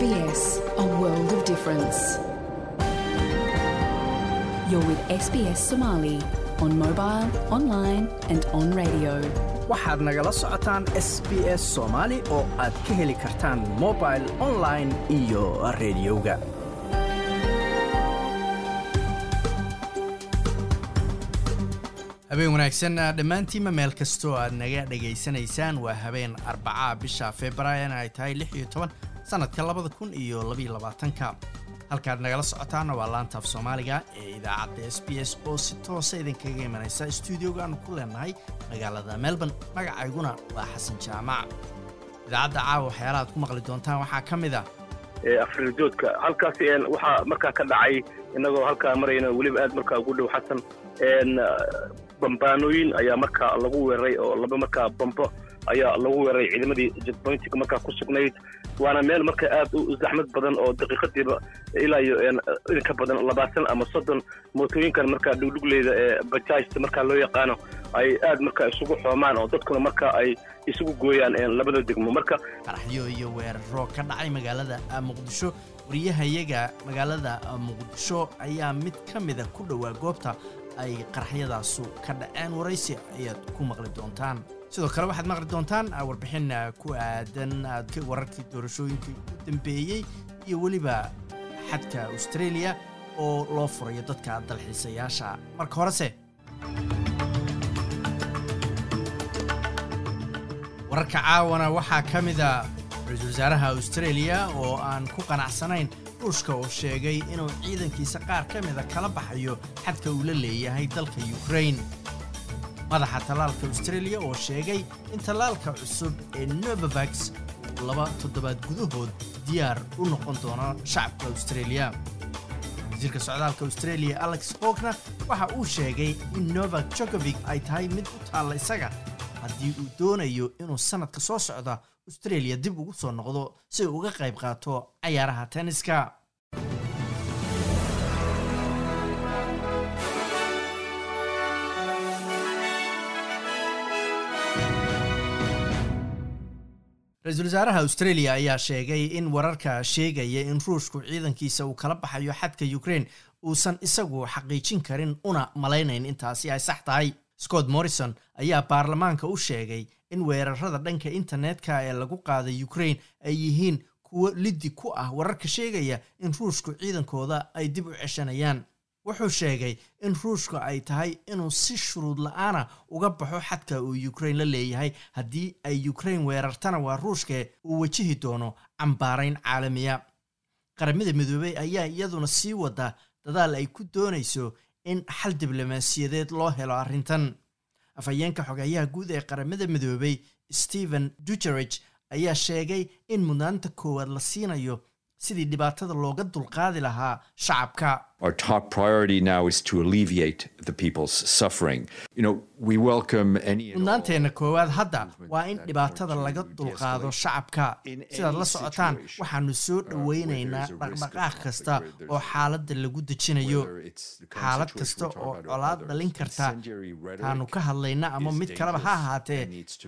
SBS, a world of difference. You're with SBS Somali on mobile, online, and on radio. waxaad nagala socotaan s b s soomaali oo aad ka heli kartaan mobil online iyo rediyoga habeen wanaagsan dhammaantiinma meel kastoo aad naga dhegaysanaysaan waa habeen arbacaa bisha februaarina ay tahay sannadka labada kun iyo labaiyo labaatanka. Halkaad nagala socotaana waa laanta af soomaaliga ee idaacadda s b s oo si toosa idinkaga imanaysa stuudiogaanu ku leenahay magaalada melbourne. Magacayguna waa xasan jaamac. Idaacadda caawa waxyaalaha ad ku maqli doontaan waxaa ka mid ah. Afridoodka halkaas waxaa markaa ka dhacay innagoo halkaa marayna weliba aad markaa ugu dhow xasan. Bambaanooyin ayaa markaa lagu weeraray oo laba markaa bambo ayaa lagu weeraray ciidamadii jekboyntiga markaa ku sugnayd waana meel marka aad u zaxmad badan oo daqiiqadiiba ilaa iyo inka badan labaatan ama soddon mootooyinkan markaa dhugdhugleyda ee bajaajta markaa loo yaqaano ay aad markaa isugu xoomaan oo dadkuna markaa ay isugu gooyaan labada degmo. Marka qaraxyo iyo weeraro ka dhacay magaalada muqdisho. Wariyahayaga magaalada muqdisho ayaa mid ka mida ku dhowaa goobta ay qaraxyadaasu ka dhaceen waraysi ayaad ku maqli doontaan sidoo kale waxaad maqli doontaan warbixin ku aadan wararkii doorashooyinkii u dambeeyey iyo weliba xadka australia oo loo furayo dadka dalxiisayaasha. Marka horese wararka caawana waxaa ka mida ra'iisul wasaaraha australia oo aan ku qanacsanayn ruushka oo sheegay inuu ciidankiisa qaar ka mida kala baxayo xadka uu la leeyahay dalka ukrain madaxa tallaalka australia oo sheegay in tallaalka cusub ee novavax uu laba toddobaad gudahood diyaar u noqon doono shacabka australia. Wasiirka socdaalka australia alex hogna waxa uu sheegay in novak jokovic ay tahay mid u taalla isaga haddii uu doonayo inuu sannadka soo socda australia dib ugu soo noqdo si uu uga qayb qaato cayaaraha tenniska ra'iisul wasaaraha australia ayaa sheegay in wararka sheegaya in ruushku ciidankiisa uu kala baxayo xadka ukraine uusan isagu xaqiijin karin una malaynayn intaasi ay sax tahay. Scott morrison ayaa baarlamaanka u sheegay in weerarada dhanka internetka ee lagu qaaday ukraine ay yihiin kuwo liddi ku ah wararka sheegaya in ruushku ciidankooda ay dib u ceshanayaan wuxuu sheegay in ruushku ay tahay inuu si shuruud la'aana uga baxo xadka uu ukraine la leeyahay. Haddii ay ukraine weerartana waa ruushke uu wajihi doono cambaarayn caalamiya. Qaramada midoobey ayaa iyaduna sii wada dadaal ay ku doonayso in xal diblomaasiyadeed loo helo arrintan. Afhayeenka xogeeyaha guud ee qaramada midoobey stephen dujerich ayaa sheegay in mudnaanta koowaad la siinayo sidii dhibaatada looga dulqaadi lahaa shacabka. Our top priority now is to alleviate the people's suffering. You know, we welcome any and all mudnaanteenna koowaad hadda waa in dhibaatada laga dulqaado shacabka. sidaad la socotaan waxaanu soo uh, where dhoweynaynaa there's a risk of dhaqdhaqaaq kasta oo xaaladda lagu dejinayo. xaalad kasta oo colaad dhalin karta. taanu ka hadlayna ama mid kaleba ha ahaatee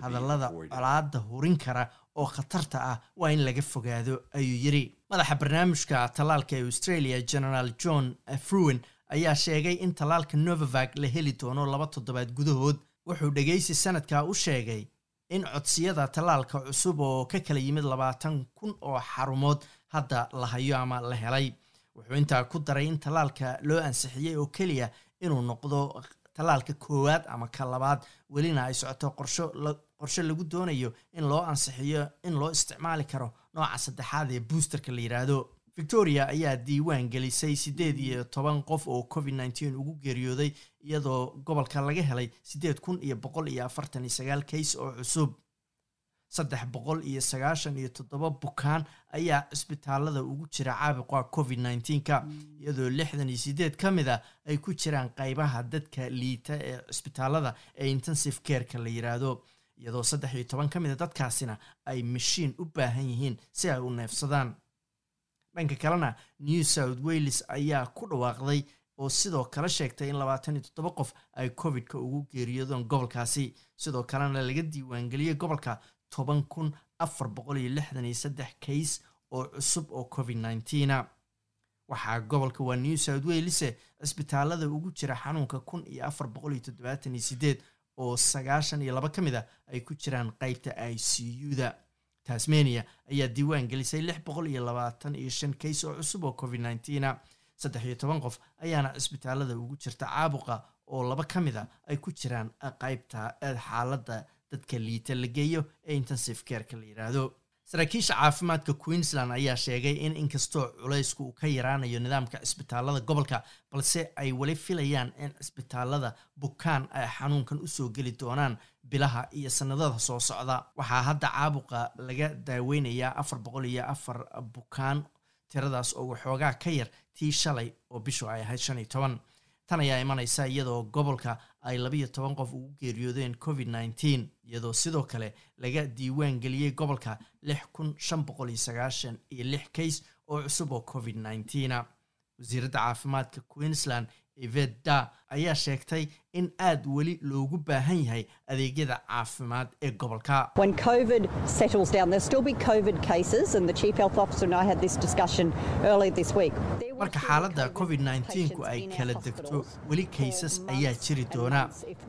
hadallada colaadda hurin kara oo khatarta ah waa in laga fogaado ayuu yidhi madaxa barnaamijka tallaalka ee australia general john fruin ayaa sheegay in tallaalka novavac la heli doono laba toddobaad gudahood. Wuxuu dhegaysi sanadka u sheegay in codsiyada tallaalka cusub oo ka kala yimid labaatan kun oo xarumood hadda la hayo ama la helay. Wuxuu intaa ku daray in tallaalka loo ansixiyey oo keliya inuu noqdo tallaalka koowaad ama ka labaad welina ay socoto qorsho qorshe lagu doonayo in loo ansixiyo in loo isticmaali karo nooca saddexaad ee boosterka la yidhaahdo victoria ayaa diiwaan gelisay siddeed iyo toban qof oo covid nneteen ugu geeriyooday iyadoo gobolka laga helay siddeed kun iyo boqol iyo afartan iyo sagaal kays oo cusub. Saddex boqol iyo sagaashan iyo toddoba bukaan ayaa cisbitaalada ugu jira caabuqa covid nneteen-ka iyadoo lixdan iyo sideed ka mid a ay ku jiraan qaybaha dadka liita ee cisbitaalada ee intensive careka la yiraahdo iyadoo saddex iyo toban ka mid a dadkaasina ay mashiin u baahan yihiin si ay u neefsadaan. Dhanka kalena new south wales ayaa ku dhawaaqday oo sidoo kale sheegtay in labaatan iyo toddoba qof ay covid-ka ugu geeriyoodeen gobolkaasi. Sidoo kalena laga diiwaangeliyey gobolka toban kun afar boqol iyo lixdan iyo saddex kays oo cusub oo covid nneteena waxaa gobolka waa new south walese cisbitaalada ugu jira xanuunka kun iyo afar boqol iyo toddobaatan iyo sideed oo sagaashan iyo laba ka mid a ay ku jiraan qeybta i c u-da. Tasmania ayaa diiwaan gelisay lix boqol iyo labaatan iyo shan kays oo cusub oo covid nneteena saddex iyo toban qof ayaana cisbitaalada ugu jirta caabuqa oo laba ka mid a ay ku jiraan qeybta xaaladda dadka liita la geeyo ee intensive careka la yidhaahdo saraakiisha caafimaadka queensland ayaa sheegay in inkastoo culaysku uu ka yaraanayo nidaamka cisbitaalada gobolka balse ay weli filayaan in cisbitaalada bukaan ay xanuunkan u soo geli doonaan bilaha iyo sanadada soo socda. Waxaa hadda caabuqa laga daaweynayaa afar boqol iyo afar bukaan tiradaas oo waxoogaa ka yar tii shalay oo bishu ay ahayd shan iyo toban. Tan ayaa imanaysa iyadoo gobolka ay labiyo toban qof ugu geeriyoodeen covid nneteen iyadoo sidoo kale laga diiwaan geliyey gobolka lix kun shan boqol iyo sagaashan iyo lix kays oo cusub oo covid nneteena wasiiradda caafimaadka queensland eveda ayaa sheegtay in aad weli loogu baahan yahay adeegyada caafimaad ee gobolka. When COVID settles down, there'll still be COVID cases, and the Chief Health Officer and I had this discussion earlier this week. There will marka xaaladda COVID nneteen-ku ay kala degto weli kaysas ayaa jiri doona.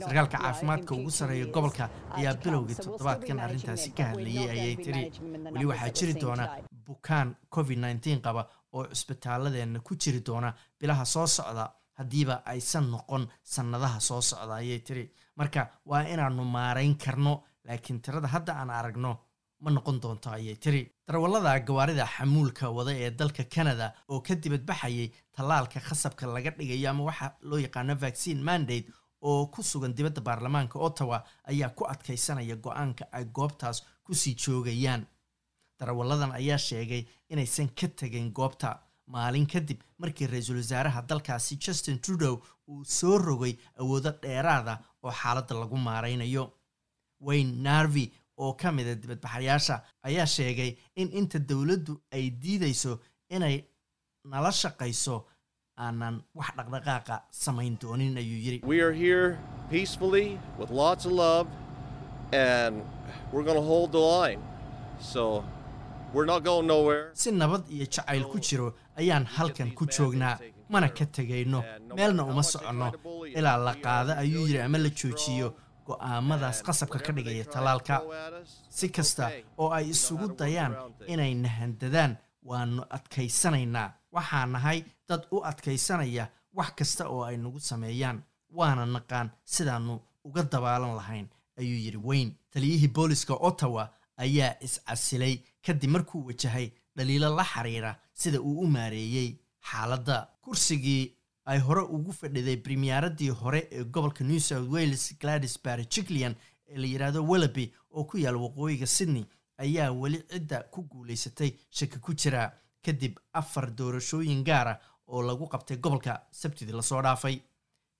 sarkaalka caafimaadka ugu sarreeya gobolka ayaa bilowgii toddobaadkan arrintaasi ka hadlayay ayay tiri the weli waxaa jiri doona bukaan covid qaba oo cisbitaaladeenna ku jiri doona bilaha soo socda haddiiba aysan noqon sannadaha soo socda ayay tiri. Marka waa inaanu maarayn karno laakiin tirada hadda aan aragno ma noqon doonto ayay tiri. Darawallada gawaarida xamuulka wada ee dalka canada oo ka dibadbaxayay tallaalka khasabka laga dhigayo ama waxa loo yaqaano vaccine mandate oo ku sugan dibadda baarlamaanka ottawa ayaa ku adkaysanaya go'aanka ay goobtaas ku sii joogayaan. Darawalladan ayaa sheegay inaysan ka tegin goobta maalin kadib markii ra'iisul wasaaraha dalkaasi justin trudeau uu soo rogay awoodo dheeraada oo xaaladda lagu maaraynayo wayne narvi oo ka mida dibadbaxayaasha ayaa sheegay in inta dowladdu ay diidayso inay nala shaqayso aanan wax dhaqdhaqaaqa samayn doonin ayuu yidhi We are here peacefully with lots of love, and we're going to hold the line. So we're not going nowhere. si nabad iyo jacayl ku jiro ayaan halkan ku joognaa mana ka tegayno meelna uma soconno. ilaa la qaado ayuu yidhi ama la joojiyo go'aamadaas qasabka ka dhigaya tallaalka si kasta oo ay isugu dayaan inay nahandadaan waannu adkaysanaynaa. Waxaa nahay dad u adkaysanaya wax kasta oo ay nagu sameeyaan. Waana naqaan sidaannu uga dabaalan lahayn ayuu yidhi wayne taliyihii booliska ottawa ayaa is-casilay. Kadib markuu wajahay dhaliilo la xiriira sida uu u maareeyey xaaladda. Kursigii ay hore ugu fadhiday primiyaaradii hore ee gobolka new south wales gladys barjiclian ee la yidhaahdo wellaby oo ku yaal waqooyiga sydney ayaa weli cidda ku guulaysatay shaki ku jira. Kadib afar doorashooyin gaara oo lagu qabtay gobolka sabtidii la soo dhaafay.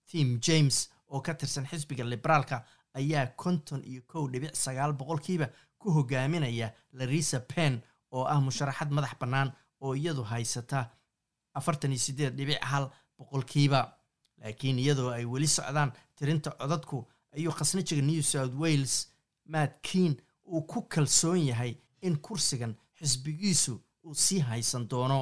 Tim james oo ka tirsan xisbiga liberaalka ayaa konton iyo kow dhibic sagaal boqolkiiba ku hogaaminaya larisa penn oo ah musharaxad madax bannaan oo iyadu haysata afartan iyo siddeed dhibic hal boqolkiiba. Laakiin iyadoo ay weli socdaan tirinta codadku ayuu khasnajiga new south wales matt keen uu ku kalsoon yahay in kursigan xisbigiisu uu sii haysan doono.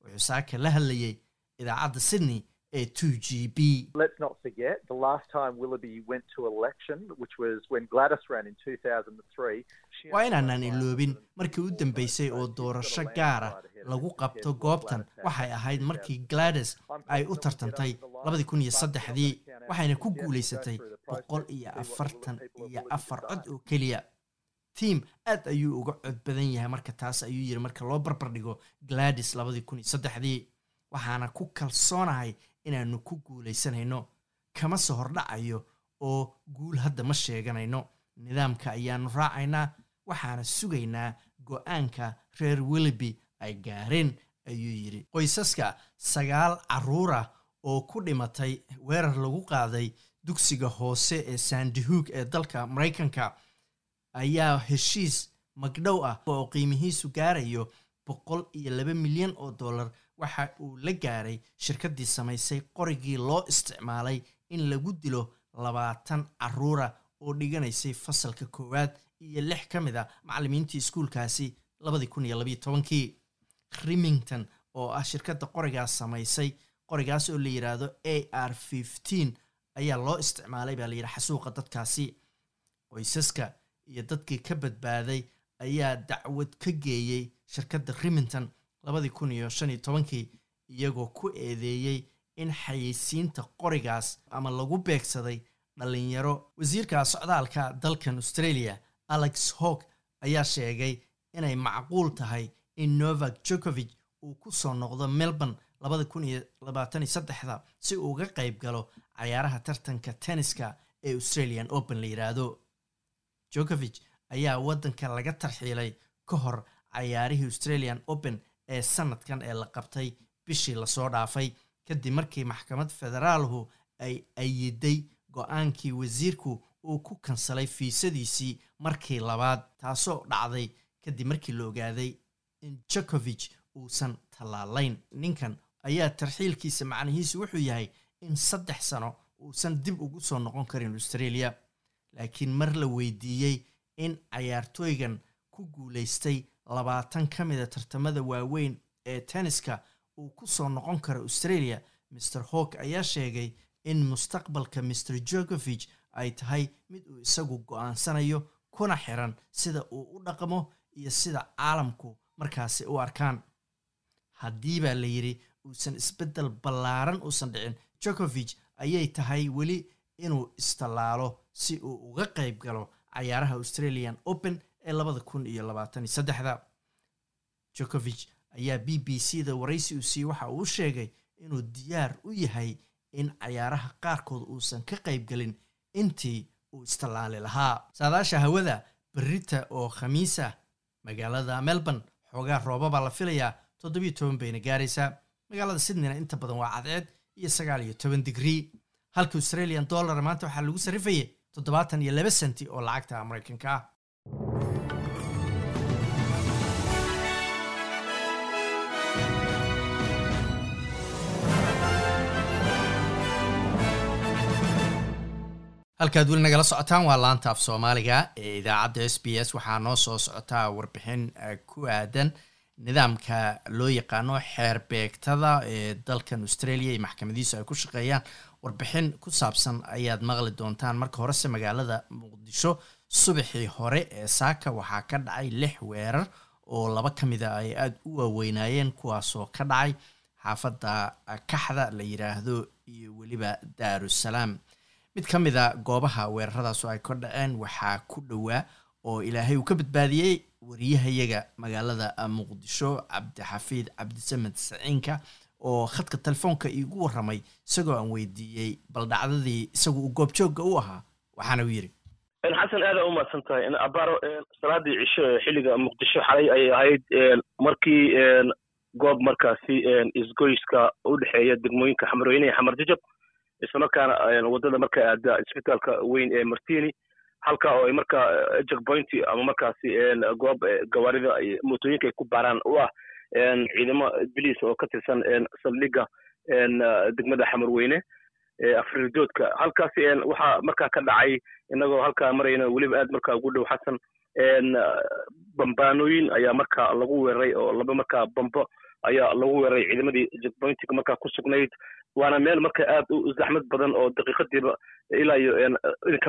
Wuxuu saaka la hadlayay idaacadda sydney ee two g b Let's not forget the last time Willoughby went to election, which was when Gladys ran in 2003. she waa inaanaan iloobin markii u 4 dambeysay oo doorasho gaara lagu qabto goobtan waxay ahayd markii 2000. gladys ay u tartantay labadii kun iyo saddexdii waxayna ku guulaysatay boqol iyo afartan iyo afar cod oo keliya tiim aad ayuu uga cod badan yahay marka taas ayuu yidhi marka loo barbar dhigo gladys labadii kun iyo saddexdii waxaana ku kalsoonahay inaanu ku guulaysanayno kama soo hordhacayo oo guul hadda ma sheeganayno. Nidaamka ayaanu raacaynaa waxaana sugaynaa go'aanka reer willoughby ay gaareen ayuu yidhi. Qoysaska sagaal caruura oo ku dhimatay weerar lagu qaaday dugsiga hoose ee sandihoog ee dalka maraykanka ayaa heshiis magdhow ah oo qiimihiisu gaarayo boqol iyo laba milyan oo dollar waxa uu la gaaray shirkaddii samaysay qorigii loo isticmaalay in lagu dilo labaatan caruura oo dhiganaysay fasalka koowaad iyo lix ka mid a macallimiintii iskuulkaasi labadii kun iyo labayo tobankii. Remington oo ah shirkadda qorigaas samaysay qorigaas oo la yidhaahdo a r fifteen ayaa loo isticmaalay baa layidhi xasuuqa dadkaasi. Qoysaska iyo dadkii ka badbaaday ayaa dacwad ka geeyey shirkadda remington labadii kun iyo shan iyo tobankii iyagoo ku eedeeyey in xayeysiinta qorigaas ama lagu beegsaday dhalinyaro. Wasiirka socdaalka dalkan australia alex hawk ayaa sheegay inay macquul tahay in novak jokovich uu ku soo noqdo melbourne labada kun iyo labaatan iyo saddexda si uu uga qayb galo cayaaraha tartanka tenniska ee australian open la yidhaahdo jokovich ayaa waddanka laga tarxiilay ka hor cayaarihii australian open ee sanadkan ee la qabtay bishii la soo dhaafay kadib markii maxkamad federaalhu ay ayiday go'aankii wasiirku uu ku kansalay fiisadiisii markii labaad taasoo dhacday kadib markii la ogaaday in jokovich uusan tallaalayn. Ninkan ayaa tarxiilkiisa macnihiisu wuxuu yahay in saddex sano uusan dib ugu soo noqon karin australia. Laakiin mar la weydiiyey in cayaartooygan ku guulaystay labaatan ka mida tartamada waaweyn ee tenniska uu ku soo noqon karo australia mr hawk ayaa sheegay in mustaqbalka mr jokovich ay tahay mid uu isagu go'aansanayo kuna xiran sida uu u dhaqmo iyo sida caalamku markaasi u arkaan. Haddii baa la yidhi uusan isbeddel ballaaran uusan dhicin jokovich ayay tahay weli inuu istallaalo si uu uga qayb galo cayaaraha australian open ee labada kun iyo labaatan saddexda jokovich ayaa b b c da waraysi uu siiyey waxa uu sheegay inuu diyaar u yahay in cayaaraha qaarkood uusan ka qaybgelin intii uu istallaali lahaa. Saadaasha hawada berita oo khamiis ah magaalada melbourne xoogaa roobabaa la filayaa toddobiyo toban bayna gaaraysaa magaalada sydneyna inta badan waa cadceed iyo sagaal iyo toban digrii halka australian dollar maanta waxaa lagu sarrifayay toddobaatan iyo laba senti oo lacagta maraykanka ah halkaad weli nagala socotaan waa laanta af soomaaliga ee idaacadda s b s. Waxaa noo soo socotaa warbixin ku aadan nidaamka loo yaqaano xeer beegtada ee dalkan australia iyo maxkamadiisu ay ku shaqeeyaan. Warbixin ku saabsan ayaad maqli doontaan. Marka horese magaalada muqdisho subaxii hore ee saaka waxaa ka dhacay lix weerar oo laba ka mida ay aada u waaweynaayeen kuwaasoo ka dhacay xaafadda kaxda la yiraahdo iyo weliba daarusalaam mid ka mid a goobaha weeraradaasoo ay ka dhaceen waxaa ku dhowaa oo ilaahay uu ka badbaadiyey wariyahayaga magaalada muqdisho cabdixafiid cabdisamed saciinka oo khadka telefoonka iigu waramay isagoo aan weydiiyey bal dhacdadii isagu uu goobjoogga u ahaa waxaana u yidhi xasan aada u mahadsan tahay abaaro salaadii cisho ee xilliga muqdisho xalay ayay ahayd markii goob markaasi isgoyska u dhexeeya degmooyinka xamarweyne iyo xamar jajab islamarkaana waddada marka aada isbitaalka weyn ee martini halka oo markaa jackpointy ama markaasi goob gawaarida mootooyinka ay ku baaraan u ah ciidamo biliis oo ka tirsan saldhigga degmada xamarweyne afridoodka halkaasi waxaa markaa ka dhacay inagoo halkaa marayna weliba aad markaa ugu dhow xasan bambaanooyin ayaa markaa lagu weeraray oo laba markaa bambo ayaa lagu weeraray ciidamadii jackpointiga markaa ku sugnayd waana meel marka aad u zaxmad badan oo daqiiqadiiba ilaa iyo in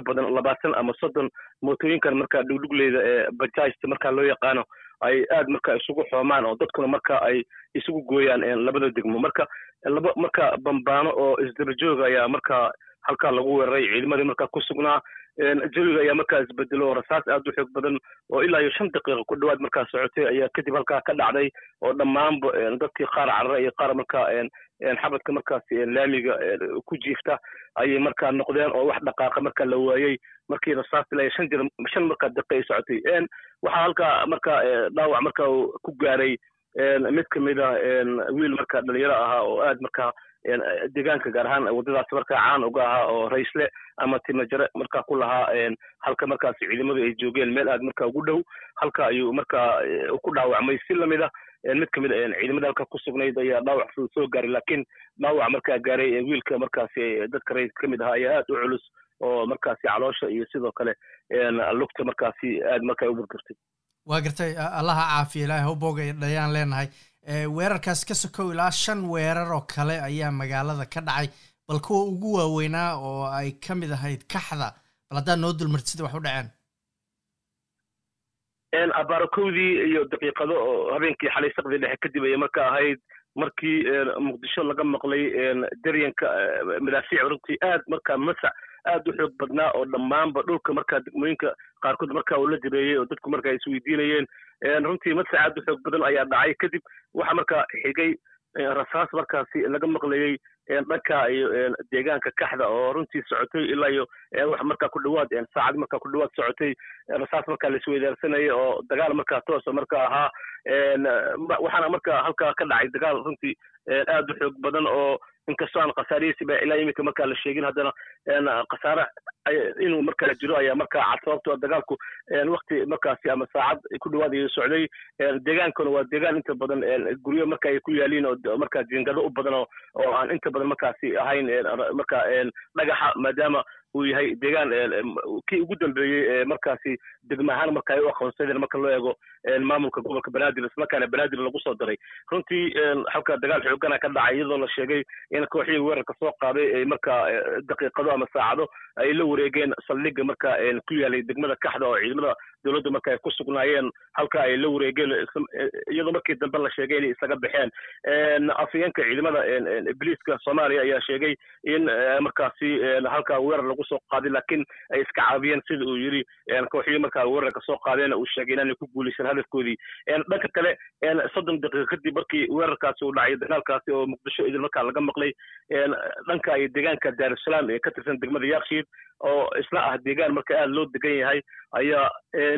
badan labaatan ama soddon mootooyinkan markaa dhugdhugleyda ee bajajta markaa loo yaqaano ay aad marka isugu xoomaan oo dadkuna marka ay isugu gooyaan labada degmo. Marka laba marka bambaano oo isdaba jooga ayaa markaa halkaa lagu weeraray ciidamadii markaa ku sugnaa jawiga ayaa markaa isbedelo rasaas aad u xoog badan oo ilaa iyo shan daqiiqa ku dhowaad markaa socotay ayaa kadib halkaa ka dhacday oo dhammaanba dadkii qaar carara iyo qaar markaa xabadka markaasi laamiga ku jiifta ayay markaa noqdeen oo wax dhaqaaqa markaa la waayey markii rasaas ilaa shan jir shan markaa daqiiqa ay socotay. Waxaa halkaa markaa dhaawac markaa ku gaaray. Mid ka mid a wiil markaa dhalinyaro ahaa oo aad markaa deegaanka gaar ahaan waddadaas markaa caan uga ahaa oo raysle ama timajare markaa ku lahaa halka markaas ciidamadu ay joogeen. Meel aad markaa ugu dhow halka ayuu markaa ku dhaawacmay. Si la mid a mid ka mid a ciidamada halka ku sugnayd ayaa dhaawac fudud soo gaaray laakiin dhaawac markaa gaaray wiilka markaasi dadka rays ka mid ahaa ayaa aad u culus oo markaasi caloosha iyo sidoo kale lugta markaasi aad markaa u burburtay. Waa gartay allaha caafiya ilaahay hawbooga dhayaan leenahay. Weerarkaas ka sokow ilaa shan weerar oo kale ayaa magaalada ka dhacay. Bal kuwa ugu waaweynaa oo ay ka mid ahayd kaxda bal haddaad noo dulmarti sida wax u dhaceen abaarakoodii iyo daqiiqado habeenkii xalay saqdii dhexe kadib ayay marka ahayd markii muqdisho laga maqlay daryanka madaafiic runtii aad markaa masac aad u xoog badnaa oo dhammaanba dhulka markaa degmooyinka qaarkood markaa uu la jireeyey oo dadku markaa isweydiinayeen runtii masac aad u xoog badan ayaa dhacay. Kadib waxaa markaa xigay rasaas markaasi laga maqlayey dhanka iyo deegaanka kaxda oo runtii socotay ilaa iyo wax markaa ku dhawaad saacad markaa ku dhawaad socotay rasaas markaa la isweydaarsanayay oo dagaal markaa toosa marka ahaa waxaana markaa halkaa ka dhacay dagaal runtii aad u xoog badan oo inkastoo aan khasaarihiisiba ilaa iminka markaa la sheegin haddana khasaare inuu markaa jiro ayaa markaa cad sababtoo dagaalku wakti markaasi ama saacad ku dhawaad ayuu socday. Deegaankuna waa deegaan inta badan guryo marka ay ku yaaliin oo markaa jingado u badan oo aan inta badan markaasi ahayn marka dhagaxa maadaama uu yahay deegaan kii ugu dambeeyey markaasi degma ahaan marka ay u aqoonsadeen marka loo eego maamulka gobolka banaadir islamarkaana banaadir lagu soo daray. Runtii halka dagaal xoogana ka dhacay iyadoo la sheegay in kooxihii weerarka soo qaaday ay markaa daqiiqado ama saacado ay la wareegeen saldhigga marka ku yaalay degmada kaxda oo ciidamada dowladda marka ay ku sugnaayeen halka ay la wareegeen iyadoo markii dambe la sheegay inay isaga baxeen. Afhayeenka ciidamada ibliiska soomaaliya ayaa sheegay in markaasi halka weerar lagu soo qaaday laakiin ay iska caabiyeen sida uu yidhi kooxihii markaa weerarka soo qaadeen uu sheegay inaanay ku guulaysan hadafkoodii dhanka kale soddon daqiiqa kadib markii weerarkaasi uu dhacay dagaalkaasi oo muqdisho idin markaa laga maqlay dhanka iyo deegaanka daarusalaam ee ka tirsan degmada yakshiid oo isna ah deegaan marka aad loo degan yahay ayaa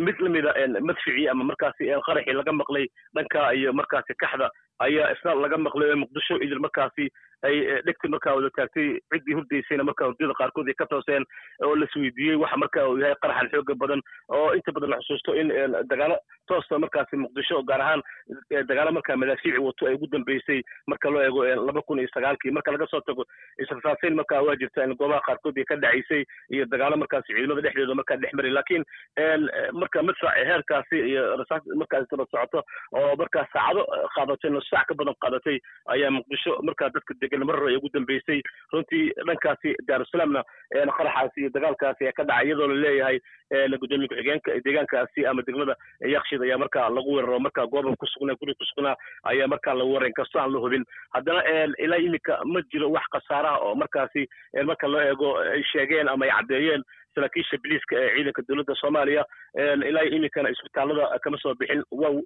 mid lamida madficii ama markaasi qaraxii laga maqlay dhanka iyo markaasi kaxda ayaa isna laga maqlay oo muqdisho idil markaasi ay dhegti markaa wada taagtay ciddii hurdaysayna markaa hurdada qaarkood ay ka tooseen oo lasweydiiyey waxa marka uu yahay qaraxan xooga badan oo inta badan la xusuusto in dagaalo toosta markaasi muqdisho gaar ahaan dagaalo markaa madaafiici wato ay ugu dambeysay marka loo eego laba kun iyo sagaalkii marka laga soo tago israsaaseyn markaa waa jirta in goobaha qaarkood ay ka dhacaysay iyo dagaalo markaasi ciidamada dhexdooda markaa dhex maray laakiin marka madfac heerkaasi iyo rasaas markaasi daba socoto oo markaa saacado qaadatay nus ka badan qaadatay ayaa muqdisho markaa dadka marar ay ugu dambeysay runtii dhankaasi daarusalaamna qaraxaasi iyo dagaalkaasi ayaa ka dhacay iyadoo la leeyahay gudoomiye ku-xigeenka deegaankaasi ama degmada yakshid ayaa markaa lagu weeraro markaa gooba ku sugnaa guri ku sugnaa ayaa markaa la weeraray inkastoo aan la hubin. Haddana ilaa iminka ma jiro wax khasaaraha oo markaasi marka loo eego ay sheegeen ama ay caddeeyeen saraakiisha biliiska ee ciidanka dowladda soomaaliya ilaa iminkana isbitaalada kama soo bixin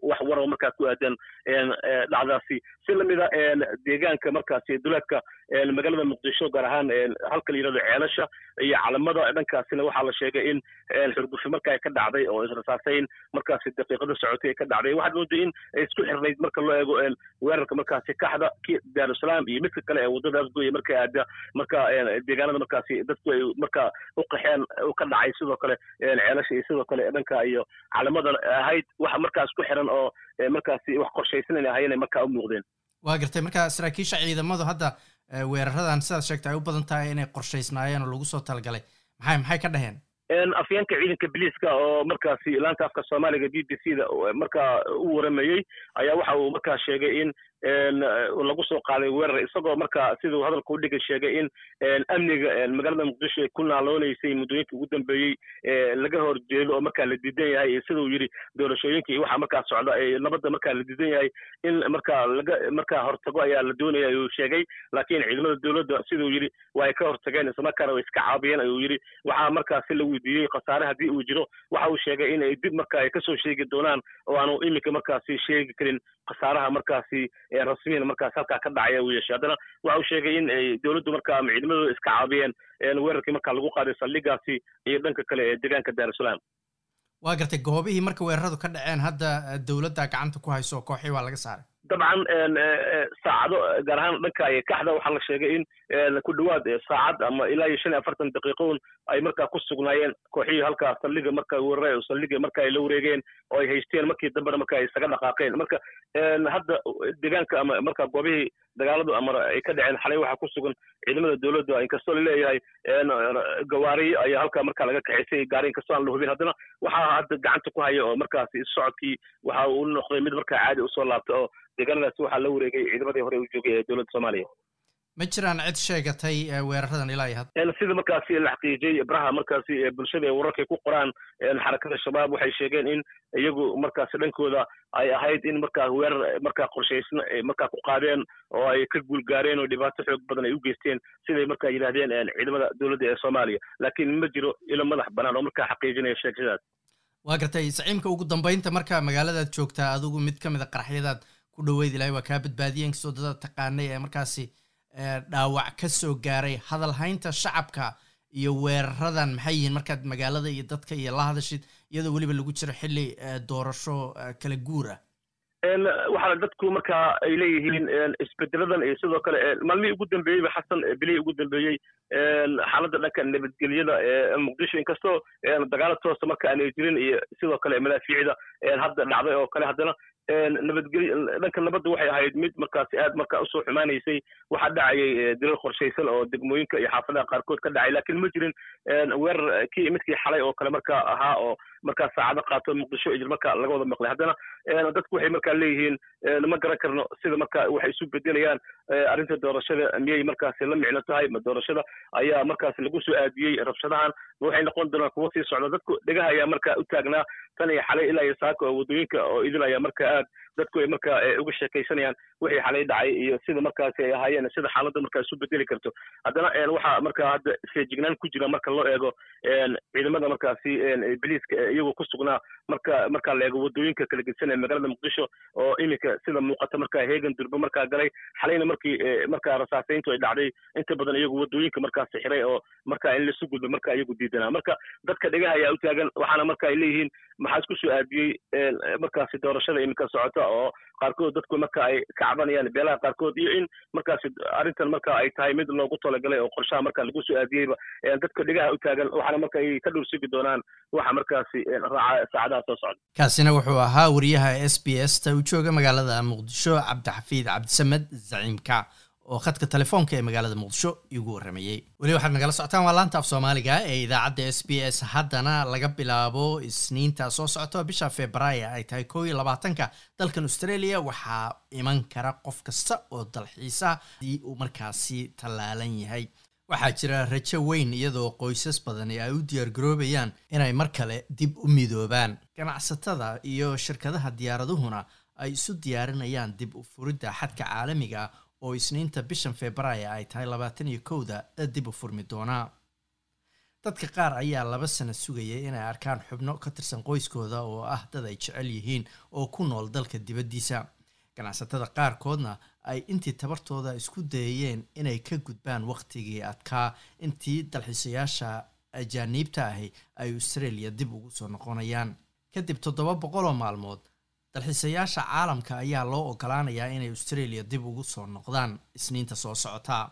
wax waro markaa ku aadan dhacdaasi. Si lamida deegaanka markaasi duleedka magaalada muqdisho gaar ahaan halka la yiraahdo ceelasha iyo calamada dhankaasina waxaa la sheegay in xurgufi markaa ka dhacday oo israsaasayn markaasi daqiiqada socotay ay ka dhacday. Waxaad mooday in ay isku xirnayd marka loo eego weerarka markaasi kaxda daarusalaam iyo midka kale ee waddada afgoya marka aada marka deegaanada markaasi dadku ay markaa u qaxeen ka dhacay sidoo kale ceelasha iyo sidoo kale dhanka iyo calamadan ahayd. Wax markaa isku xiran oo markaasi wax qorshaysan inay ahayen markaa u muuqdeen. Waa gartay marka saraakiisha ciidamadu hadda weeraradan sidaad sheegta ay u badan tahay inay qorshaysnaayeen oo lagu soo talagalay maxay maxay ka dhaheen? Afyeenka ciidanka biliiska oo markaasi laanta afka soomaaliga b b c da markaa u waramayey ayaa waxa uu markaa sheegay in lagu soo qaaday weerar isagoo markaa siduu hadalka udhigay sheegay in amniga magaalada muqdisho ay ku naaloonaysay muddooyinkii ugu dambeeyey laga horjeedo oo markaa la diidan yahay siduu yidhi doorashooyinka iyo waxa markaa socda nabadda markaa la diidan yahay in markaa laga markaa hortago ayaa la doonaya ayuu sheegay. Laakiin ciidamada dowladda siduu yidhi ay ka hortageen islamarkaana way iska caabiyeen ayuu yidhi. Waxaa markaasi la weydiiyey khasaare haddii uu jiro waxa uu sheegay in ay dib marka ay ka soo sheegi doonaan oo aanu iminka markaasi sheegi karin khasaaraha markaasi rasmiyan markaas halkaa ka dhacaya uu yeeshay haddana waxa uu sheegay in ay dowladdu markaa ama ciidamadooda iska caabiyeen weerarkii markaa lagu qaaday saldhigaasi iyo dhanka kale ee deegaanka daarusalaam waa gartay goobihii marka weeraradu ka dhaceen hadda dowladda gacanta ku hayso kooxii waa laga saaray dabcan saacado gaar ahaan dhanka kaxda waxaa la sheegay in ku dhawaad saacad ama ilaa iyo shan iyo afartan daqiiqoon ay markaa ku sugnaayeen kooxihii halkaa saldhiga marka weeraray oo saldhiga marka ay la wareegeen oo ay haysteen markii dambena marka ay isaga dhaqaaqeen. Marka hadda deegaanka ama marka goobihii dagaaladu ama ay ka dhaceen xalay waxaa ku sugan ciidamada dowladda inkastoo la leeyahay gawaari ayaa halkaa marka laga kaxaysay gaari inkastoo aan la hubin. Haddana waxaa hadda gacanta ku haya oo markaasi socodkii waxa uu noqday mid markaa caadi u soo laabta oo deegaanadaasi waxaa la wareegay ciidamadii hore u joogay ee dowladda soomaaliya. Ma jiraan cid sheegatay weeraradan ilaa iyo hadda sida markaasi la xaqiijiyey baraha markaasi bulshada ee wararkay ku qoraan xarakada shabaab waxay sheegeen in iyagu markaasi dhankooda ay ahayd in markaa weerar markaa qorshaysna markaa ku qaadeen oo ay ka guulgaareen oo dhibaato xoog badan ay u geysteen siday markaa yidhahdeen ciidamada dowladda ee soomaaliya. Laakiin ma jiro ilo madax bannaan oo markaa xaqiijinaya sheegashadaas waa gartay saciimka ugu dambeynta marka magaaladaad joogtaa adigu mid ka mid a qaraxyadaad ku dhaweyd ilahay waa kaa badbaadiyeen kastoo dadaad taqaanay ee markaasi dhaawac ka soo gaaray hadalhaynta shacabka iyo weeraradan. Maxay yihiin markaad magaalada iyo dadka iyo la hadashid iyadoo weliba lagu jiro xilli doorasho kala guur ah? Waxaana dadku markaa ay leeyihiin isbedeladan iyo sidoo kale maalmihii ugu dambeeyeyba xasan bilihii ugu dambeeyey xaaladda dhanka nabadgelyada ee muqdisho inkastoo dagaalo toosa marka aanay jirin iyo sidoo kale madaafiicda hadda dhacday oo kale haddana nabadgelyo dhanka nabadda waxay ahayd mid markaasi aad markaa u soo xumaanaysay waxaa dhacayay dilal qorshaysan oo degmooyinka iyo xaafadaha qaarkood ka dhacay. Laakiin ma jirin weerar kii midkii xalay oo kale markaa ahaa oo markaa saacado qaato muqdisho ijir marka laga wada maqlay. Haddana dadku waxay markaa leeyihiin ma garan karno sida marka waxay isu bedelayaan arrinta doorashada miyay markaasi la micno tahay ma doorashada ayaa markaasi lagu soo aadiyey rabshadahan. Ma waxay noqon doonaan kuwo sii socda. Dadku dhegaha ayaa markaa u taagnaa tan iyo xalay ilaa iyo saaka oo waddooyinka oo idil ayaa marka aad dadku ay markaa uga sheekaysanayaan wixii xalay dhacay iyo sida markaasi ay ahaayeen sida xaaladda markaa isu bedeli karto. Haddana waxaa markaa hadda feejignaan ku jira marka loo eego ciidamada markaasi biliiska iyagoo ku sugnaa marka markaa la eego waddooyinka kala gedsan ee magaalada muqdisho oo iminka sida muuqata markaa heegan durbe markaa galay xalayna markii markaa rasaasayntu ay dhacday. Inta badan iyagu waddooyinka markaasi xiray oo markaa in lasu gudbo marka iyagu diidanaa. Marka dadka dhegaha ayaa u taagan waxaana marka ay leeyihiin maxaa isku soo aadiyey markaasi doorashada iminka socota oo qaarkood dadku marka ay ka cabanayaan beelaha qaarkood iyo in markaasi arrintan marka ay tahay mid loogu talagalay oo qorshaha marka lagu soo aadiyeyba dadka dhegaha u taagan waxaana marka ay ka dhowr sugi doonaan waxa markaasi raaca saacadaha soo socda. Kaasina wuxuu ahaa wariyaha s b s ta u jooga magaalada muqdisho cabdixafiid cabdisamed zaciimka oo khadka telefoonka ee magaalada muqdisho igu warramayey weli waxaad nagala socotaan waa laanta af soomaaliga ee idaacadda s b s. Haddana laga bilaabo isniinta soo socto bisha februaayo ay tahay koo iyo labaatanka dalkan australia. Waxaa iman kara qof kasta oo dalxiisa haddii uu markaasi tallaalan yahay. Waxaa jira rajo weyn iyadoo qoysas badani ay u diyaargaroobayaan inay mar kale dib u midoobaan. Ganacsatada iyo shirkadaha diyaaraduhuna ay isu diyaarinayaan dib u furidda xadka caalamiga oo isniinta bishan februaayo ay tahay labaatan iyo kowda dib u furmi doonaa. Dadka qaar ayaa laba sano sugayay inay arkaan xubno ka tirsan qoyskooda oo ah dad ay jecel yihiin oo ku nool dalka dibaddiisa. Ganacsatada qaarkoodna ay intii tabartooda isku dayayeen inay ka gudbaan wakhtigii adkaa. Intii dalxiisayaasha ajaaniibta ahi ay australia dib ugu soo noqonayaan. Kadib toddoba boqol oo maalmood dalxiisayaasha caalamka ayaa loo ogolaanayaa inay australia dib ugu soo noqdaan isniinta soo socota.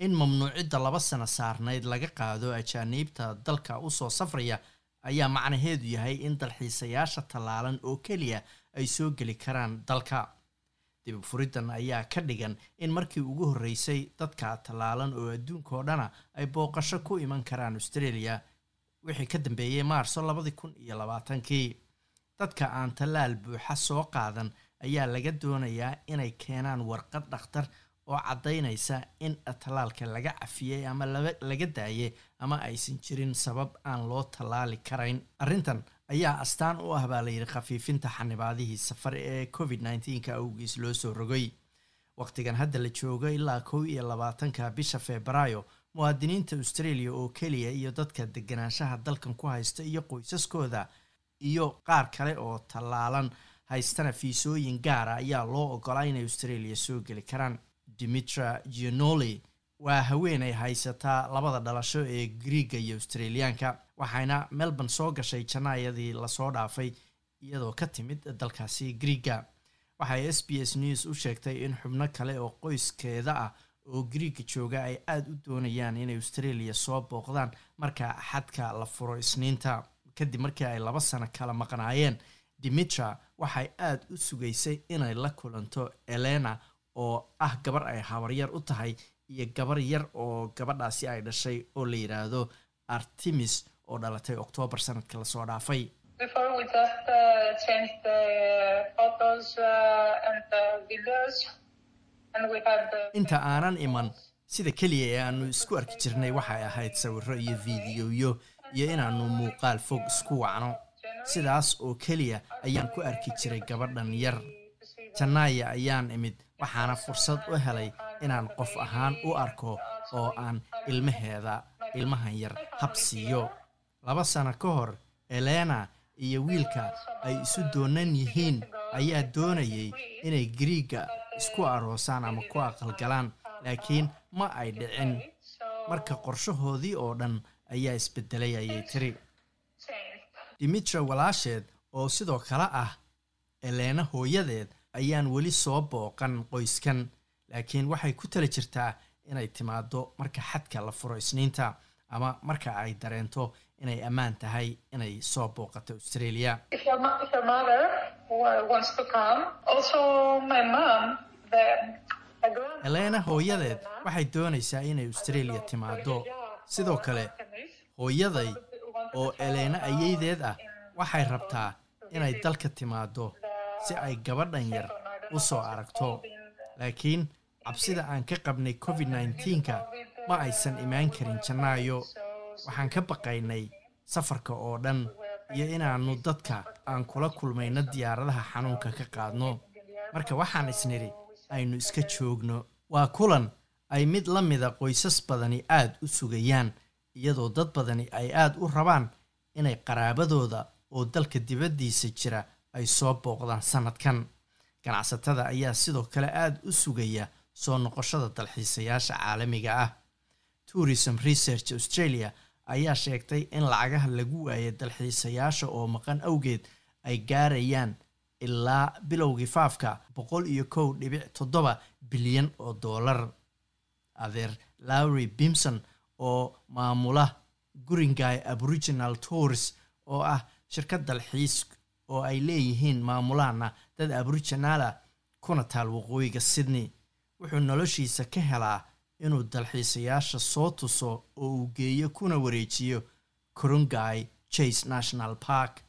In mamnuucidda laba sano saarnayd laga qaado ajaaniibta dalka u soo safraya ayaa macnaheedu yahay in dalxiisayaasha tallaalan oo keliya ay soo geli karaan dalka. Dib furiddan ayaa ka dhigan in markii ugu horreysay dadka tallaalan oo adduunka oo dhana ay booqasho ku iman karaan australia wixii ka dambeeyey maarso labadii kun iyo labaatankii dadka aan tallaal buuxa soo qaadan ayaa laga doonayaa inay keenaan warqad dhakhtar oo caddaynaysa in tallaalka laga cafiyey ama laga daayay ama aysan jirin sabab aan loo tallaali karayn. Arrintan ayaa astaan u ah baa layidhi khafiifinta xanibaadihii safar ee covid nneteen-ka awgiis loo soo rogay. Waqtigan hadda la joogo ilaa kow iyo labaatanka bisha febraayo muwaadiniinta australia oo keliya iyo dadka deganaanshaha dalkan ku haysta iyo qoysaskooda iyo qaar kale oo tallaalan. Haystana fiisooyin gaara ayaa loo ogolaa inay australia soo geli karaan. Dimitra gianoli waa haweenay haysataa labada dhalasho ee griiga iyo australiyaanka waxayna melbourne soo gashay janaayadii la soo dhaafay iyadoo ka timid dalkaasi griiga waxay s b s news u sheegtay in xubno kale oo qoyskeeda ah oo griiga jooga ay aada u doonayaan inay australia soo booqdaan marka xadka la furo isniinta kadib markii ay laba sano kala maqnaayeen dimitra waxay aada u sugaysay inay la kulanto elena oo ah gabar ay habaryar u tahay iyo gabar yar oo gabadhaasi ay dhashay oo la yidhaahdo artemis oo dhalatay oktoobar sanadka la soo dhaafay. Uh, uh, the inta aanan iman sida keliya ee aanu isku arki jirnay waxay ahayd sawirro iyo fiidiyoyo iyo inaannu muuqaal fog isku wacno. Sidaas oo keliya ayaan ku arki jiray gabadhan yar. Jannaaya ayaan imid waxaana fursad u helay inaan qof ahaan u arko oo aan ilmaheeda ilmahan yar hab siiyo. Laba sano ka hor elena iyo wiilka ay isu doonan yihiin ayaa doonayay inay gariigga isku aroosaan ama ku aqalgalaan laakiin ma ay dhicin. Marka qorshahoodii oo dhan ayaa isbedelay ayay tiri dimitra walaasheed oo sidoo kale ah eleena hooyadeed ayaan weli soo booqan qoyskan laakiin waxay ku tala jirtaa inay timaado marka xadka la furo isniinta ama marka ay dareento inay ammaan tahay inay soo booqato australia. Eleena hooyadeed waxay doonaysaa inay australia timaado sidoo kale hooyaday oo eleena ayeydeed ah waxay rabtaa inay dalka timaado si ay gabadhan yar u soo aragto. Laakiin cabsida aan ka qabnay covid 19ka ma aysan imaan karin jannaayo waxaan ka baqaynay safarka oo dhan iyo inaannu dadka aan kula kulmayno diyaaradaha xanuunka ka qaadno. Marka waxaan isnidhi aynu iska joogno. Waa kulan ay mid la mida qoysas badani aad u sugayaan iyadoo dad badani ay aad u rabaan inay qaraabadooda oo dalka dibaddiisa jira ay soo booqdaan sannadkan ganacsatada ayaa sidoo kale aad u sugaya soo noqoshada dalxiisayaasha caalamiga ah. Tourism research australia ayaa sheegtay in lacagaha lagu waayay dalxiisayaasha oo maqan awgeed ay gaarayaan ilaa bilowgii faafka boqol iyo kow dhibic toddoba bilyan oo doolar adeer lowry bimson oo maamula guringay aboriginal tours oo ah shirkad dalxiis oo ay leeyihiin maamulaana dad aboriginala kuna taal waqooyiga sydney. Wuxuu noloshiisa ka helaa inuu dalxiisayaasha soo tuso oo uu geeyo kuna wareejiyo kurungay chase national park.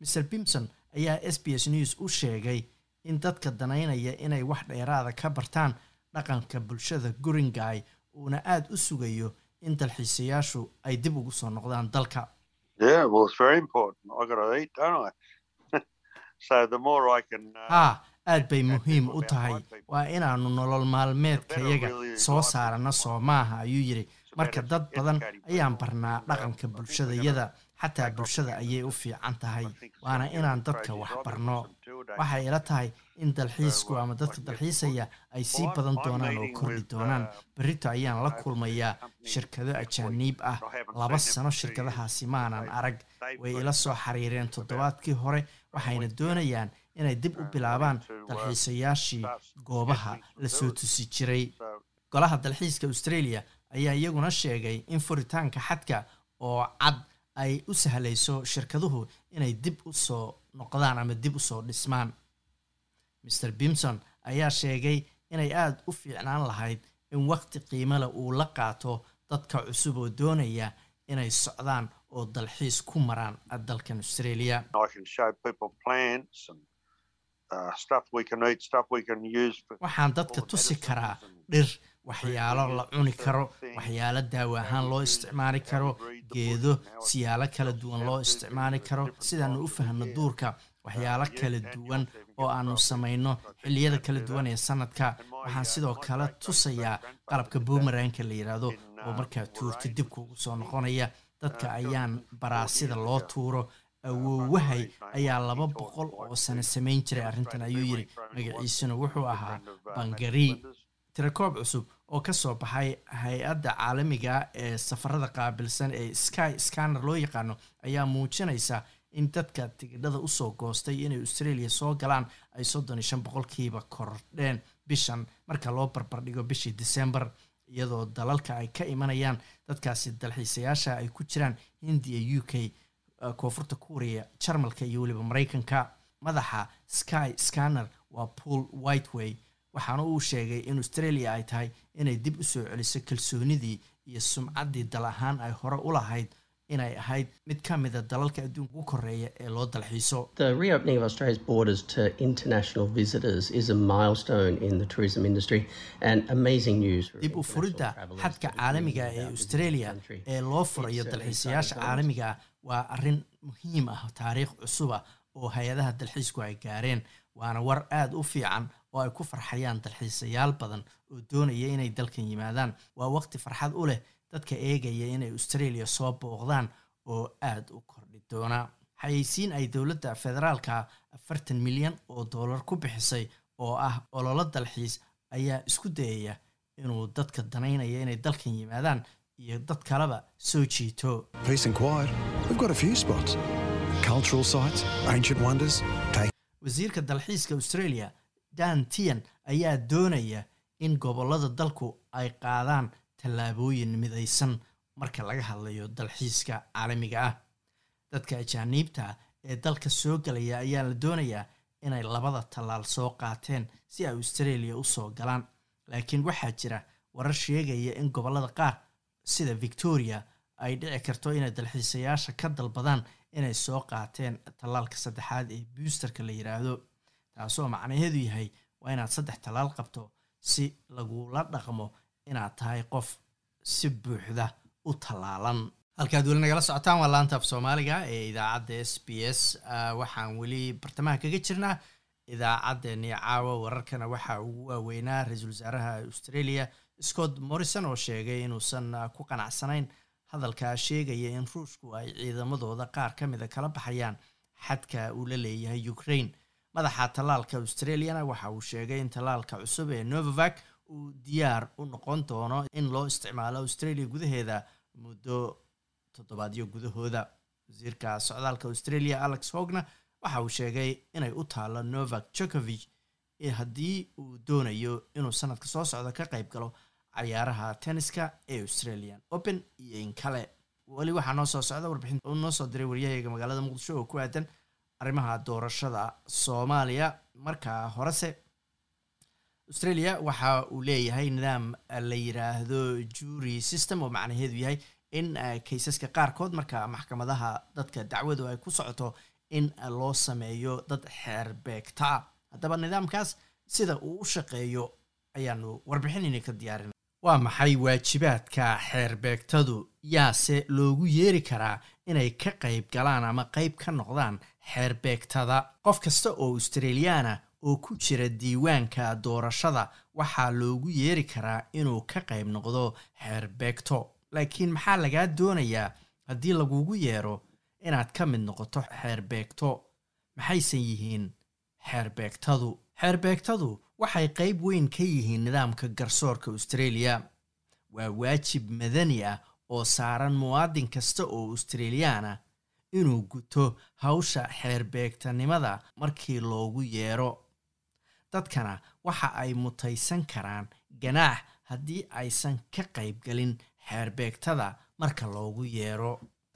Mr bimson ayaa s b s news u sheegay in dadka danaynaya inay wax dheeraada ka bartaan dhaqanka bulshada guringay uuna aad u sugayo in dalxiisayaashu ay dib ugu soo noqdaan dalka. Uh, haa aad bay muhiim u tahay. waa inaannu nolol maalmeedkayaga soo saarana soo maaha ayuu yidhi. Marka dad badan ayaan barnaa dhaqanka bulshadayada xataa bulshada ayay u fiican tahay waana inaan dadka wax barno. waxay ila tahay in dalxiisku ama dadka dalxiisaya ay sii badan doonaan oo kordhi doonaan. berrito ayaan la kulmayaa shirkado ajaaniib ah. Laba sano shirkadahaasi maanan arag. way ila soo xiriireen toddobaadkii hore. Waxayna doonayaan inay dib u bilaabaan dalxiisayaashii goobaha la soo tusi jiray. Golaha dalxiiska australia ayaa iyaguna sheegay in furitaanka xadka oo cad ay u sahlayso shirkaduhu inay dib u soo noqdaan ama dib u soo dhismaan. Mr bimson ayaa sheegay inay aada u fiicnaan lahayd in waqti qiimale uu la qaato dadka cusub oo doonaya inay socdaan oo dalxiis ku maraan dalkan australia. Uh, waxaan dadka tusi karaa dhir waxyaalo la cuni karo waxyaalo daawo ahaan loo isticmaali karo geedo siyaalo kala duwan loo isticmaali karo. sidaanu u fahno duurka waxyaalo kala duwan oo aanu samayno xilliyada kala duwan ee sanadka waxaan sidoo kale tusayaa qalabka boomeranka la yidhaahdo oo markaa tuurta dib kuugu soo noqonaya dadka ayaan baraa sida loo tuuro awoowahay ayaa laba boqol oo sano samayn jiray arrintan ayuu yidhi. magaciisuna wuxuu ahaa bangari. tirakoob cusub oo ka soo baxay hay'adda caalamiga ee safarada qaabilsan ee sky scanner loo yaqaano ayaa muujinaysa in dadka tigidhada u soo goostay inay australia soo galaan ay soddon iyo shan boqolkiiba kordheen bishan marka loo barbardhigo bishii december iyadoo dalalka ay ka imanayaan dadkaasi dalxiisayaasha ay ku jiraan hindiya u k koonfurta kuuriya jarmalka iyo weliba maraykanka. Madaxa sky scanner waa paul whiteway waxaana uu sheegay in australia ay tahay inay dib u soo celiso kalsoonidii iyo sumcaddii dal ahaan ay hore u lahayd inay ahayd mid ka mida dalalka adduunka ugu koreeya ee loo dalxiiso The reopening of Australia's borders to international visitors is a milestone in the tourism industry and amazing news. for dib u furidda xadka caalamiga ee australia ee loo furayo dalxiisayaasha caalamiga ah waa arrin muhiim ah taariikh cusuba oo hay'adaha dalxiisku ay gaareen waana war aada u fiican oo ay ku farxayaan dalxiisayaal badan oo doonaya inay dalkan yimaadaan. Waa waqti farxad u leh dadka eegaya inay australia soo booqdaan oo aada u kordhi doona. Xayeysiin ay dowladda federaalka afartan milyan oo dollar ku bixisay oo ah ololo dalxiis ayaa isku dayaya inuu dadka danaynaya inay dalkan yimaadaan iyo dad kaleba soo jiito. Wasiirka dalxiiska australia dan tian ayaa doonaya in gobollada dalku ay qaadaan tallaabooyin midaysan marka laga hadlayo dalxiiska caalamiga ah. Dadka ajaaniibta ee dalka soo gelaya ayaa la doonayaa inay labada tallaal soo qaateen si ay australia u soo galaan. Laakiin waxaa jira warar sheegaya in gobollada qaar sida victoria ay dhici karto inay dalxiisayaasha ka dalbadaan inay soo qaateen tallaalka saddexaad ee buusterka la yidhaahdo taasoo macnaheedu yahay waa inaad saddex tallaal qabto si lagula dhaqmo inaad tahay qof si buuxda u tallaalan. Halkaad weli nagala socotaan waa laanta af soomaaliga ee idaacadda s b s. Waxaan weli bartamaha kaga jirnaa idaacaddeenii caawa wararkana waxaa ugu waaweynaa ra'iisul wasaaraha australia scott morrison oo sheegay inuusan ku qanacsanayn hadalkaa sheegaya in ruushku ay ciidamadooda qaar ka mida kala baxayaan xadka uu la leeyahay ukraine madaxa tallaalka australiana waxa uu sheegay in tallaalka cusub ee novavac uu diyaar u noqon doono in loo isticmaalo australia gudaheeda muddo toddobaadyo gudahooda. Wasiirka socdaalka australia alex hogna waxa uu sheegay inay u taalo novak jokovich haddii uu doonayo inuu sanadka soo socda ka qayb galo cayaaraha tenniska ee australian open iyo in kale. Weli waxaa noo soo socda warbixin uu noo soo diray waryahayaga magaalada muqdisho oo ku aadan arrimaha doorashada soomaaliya. Markaa horese australia waxa uu leeyahay nidaam la yiraahdo jury system oo macnaheedu yahay in kaysaska qaarkood marka maxkamadaha dadka dacwadu ay ku socoto in loo sameeyo dad xeer beegta. Ah haddaba nidaamkaas sida uu u shaqeeyo ayaanu warbixinayna ka diyaarin. Waa maxay waajibaadka xeer beegtadu? Yaase loogu yeeri karaa inay ka qayb galaan ama qayb ka noqdaan xeer beegtada qof kasta oo australiyaana oo ku jira diiwaanka doorashada waxaa loogu yeeri karaa inuu ka qayb noqdo xeer beegto laakiin maxaa lagaa doonayaa haddii lagugu yeero inaad ka mid noqoto xeer beegto maxaysan yihiin xeer beegtadu xeer beegtadu waxay qayb weyn ka yihiin nidaamka garsoorka australia. Waa waajib madani ah oo saaran muwaadin kasta oo australiyaana inuu guto hawsha xeer beegtanimada markii loogu yeero. Dadkana waxa ay mutaysan karaan ganaax haddii aysan ka qaybgelin xeerbeegtada marka loogu yeero.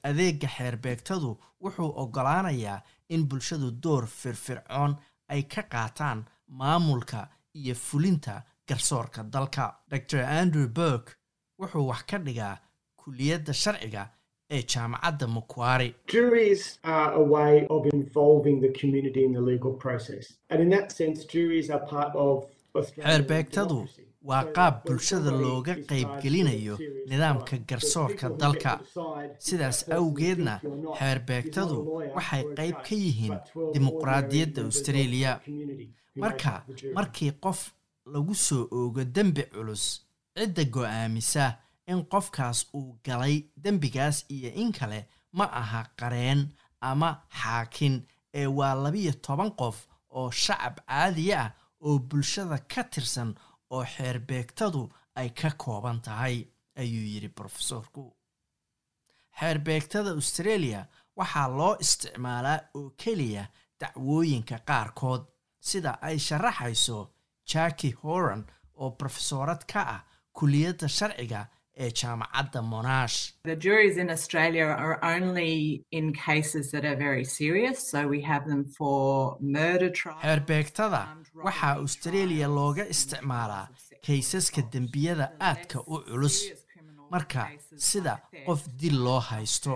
Adeega xeerbeegtadu wuxuu oggolaanayaa in bulshadu door firfircoon ay ka qaataan maamulka iyo fulinta garsoorka dalka. Dor andrew burk wuxuu wax ka dhigaa kuliyadda sharciga ee jaamacadda macquari Juries are a way of involving the community in the legal process. And in that sense, juries are part of Australian xeerbeegtadu waa qaab bulshada looga qaybgelinayo nidaamka garsoorka dalka sidaas awgeedna xeerbeegtadu waxay qayb ka yihiin dimuqraadiyadda australia. marka markii qof lagu soo oogo dembi culus cidda go'aamisa in qofkaas uu galay dembigaas iyo in kale ma aha qareen ama xaakin ee waa labiyo toban qof oo shacab caadiya ah oo bulshada ka tirsan oo xeerbeegtadu ay ka kooban tahay ayuu yidhi brofesorku xeerbeegtada australia waxaa loo isticmaalaa oo keliya dacwooyinka qaarkood sida ay sharaxayso jacki horan oo brofesorad ka ah kuliyadda sharciga ee jaamacadda monash. The juries in Australia are only in cases that are very serious, so we have them for murder trials. xeerbeegtada waxaa australia looga isticmaalaa kaysaska dembiyada aadka u culus. marka sida qof dil loo haysto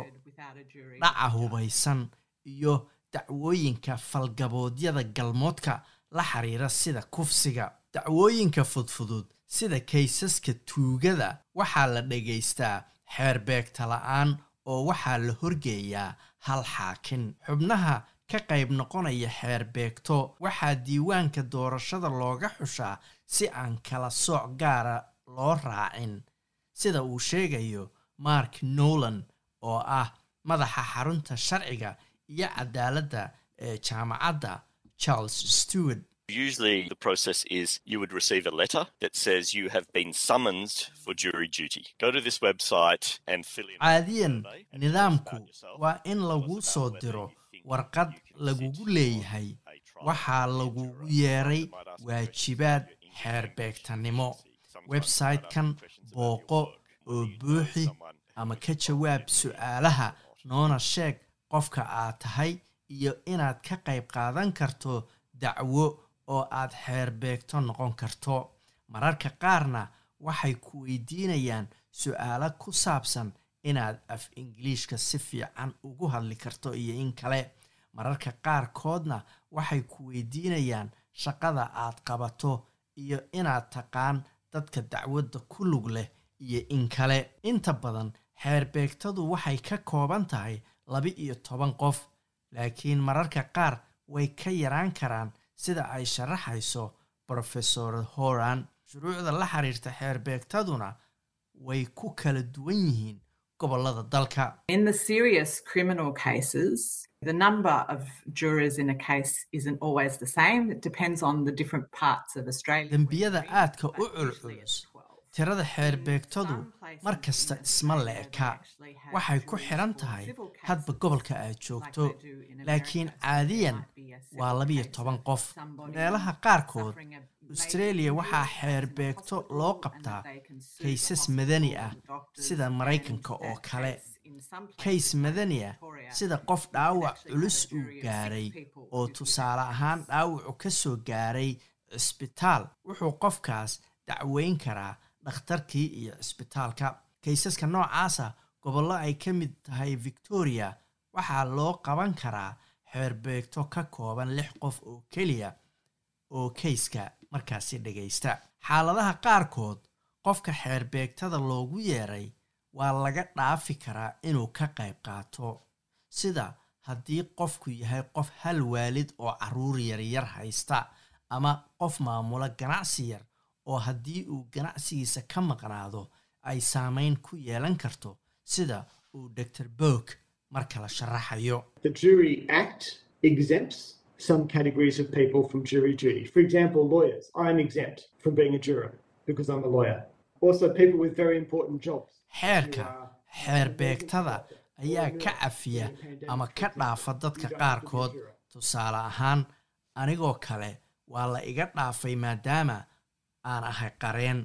dhaca hubaysan iyo dacwooyinka falgaboodyada galmoodka la xiriira sida kufsiga. Dacwooyinka fudfudud sida kaysaska tuugada waxaa la dhagaystaa xeerbeegta la'aan oo waxaa la horgeeyaa hal xaakin. Xubnaha ka qayb noqonaya xeerbeegto waxaa diiwaanka doorashada looga xushaa si aan kala sooc gaara loo raacin sida uu sheegayo mark nolan oo ah madaxa xarunta sharciga iyo cadaaladda ee jaamacadda charles stewart Usually, the process is you would receive a letter that says you have been summoned for jury duty. Go to this website and fill in. caadiyan nidaamku waa in lagu soo diro warqad lagugu leeyahay waxaa lagugu yeeray waajibaad xeerbeegtanimo website-kan booqo oo buuxi ama ka jawaab su'aalaha noona sheeg qofka aad tahay iyo inaad ka qayb qaadan karto dacwo oo aad xeerbeegto noqon karto. Mararka qaarna waxay ku weydiinayaan su'aalo ku saabsan inaad af ingiliishka si fiican ugu hadli karto iyo in kale. Mararka qaarkoodna waxay ku weydiinayaan shaqada aad qabato iyo inaad taqaan dadka dacwadda ku lug leh iyo in kale. Inta badan xeerbeegtadu waxay ka kooban tahay laba iyo toban qof laakiin mararka qaar way ka yaraan karaan sida ay sharaxayso brofesor horan shuruucda la xiriirta xeerbeegtaduna way ku kala duwan yihiin gobollada dalka In the serious criminal cases, the number of jurors in a case isn't always the same. It depends on the different parts of Australia. dembiyada aadka u culculus tirada xeerbeegtadu mar kasta isma leeka. Waxay ku xiran tahay hadba gobolka aad joogto laakiin caadiyan waa labiyo toban qof. Meelaha qaarkood australia waxaa xeerbeegto loo qabtaa kaysas madani ah sida maraykanka oo kale. Kays madani ah sida qof dhaawac culus uu gaaray oo tusaale ahaan dhaawacu ka soo gaaray cisbitaal wuxuu qofkaas dacweyn karaa dhakhtarkii iyo cisbitaalka kaysaska noocaasa gobollo ay ka mid tahay victoria waxaa loo qaban karaa xeerbeegto ka kooban lix qof oo keliya oo kayska markaasi dhagaysta. Xaaladaha qaarkood qofka xeerbeegtada loogu yeeray waa laga dhaafi karaa inuu ka qayb qaato. Sida haddii qofku yahay qof hal waalid oo carruur yaryar haysta ama qof maamula ganacsi yar oo haddii uu ganacsigiisa ka maqnaado ay saameyn ku yeelan karto sida uu dr bog marka la sharaxayo The Jury Act exempts some categories of people from jury duty. For example, lawyers. I'm exempt from being a juror because I'm a lawyer. Also, people with very important jobs. xeerka xeerbeegtada ayaa ka cafiya ama ka dhaafa dadka qaarkood tusaale ahaan anigoo kale waa la iga dhaafay maadaama aan ahay qareen.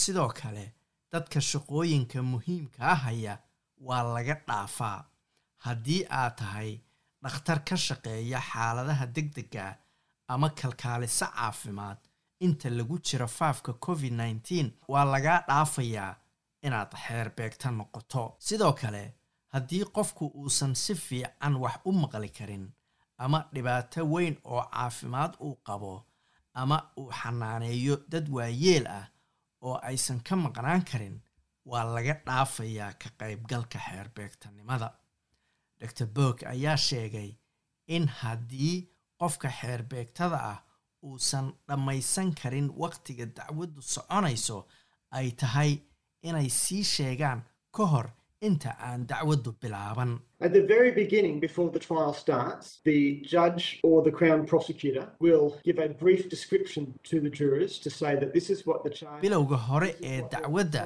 Sidoo kale dadka shaqooyinka muhiimkaa haya waa laga dhaafaa. Haddii aad tahay dhakhtar ka shaqeeya xaaladaha degdega ama kalkaaliso caafimaad inta lagu jiro faafka covid nneteen waa lagaa dhaafayaa inaad xeerbeegta noqoto. Sidoo kale haddii qofku uusan si fiican wax u maqli karin ama dhibaato weyn oo caafimaad uu qabo ama uu xanaaneeyo dad waayeel ah oo aysan ka maqnaan karin waa laga dhaafayaa ka qaybgalka xeerbeegtanimada. Dr bog ayaa sheegay in haddii qofka xeerbeegtada ah uusan dhammaysan karin wakhtiga dacwaddu soconayso ay tahay inay sii sheegaan ka hor inta aan dacwaddu bilaaban At the very beginning, before the trial starts, the judge or the Crown prosecutor will give a brief description to the jurors to say that this is what the charge. bilowga hore ee dacwadda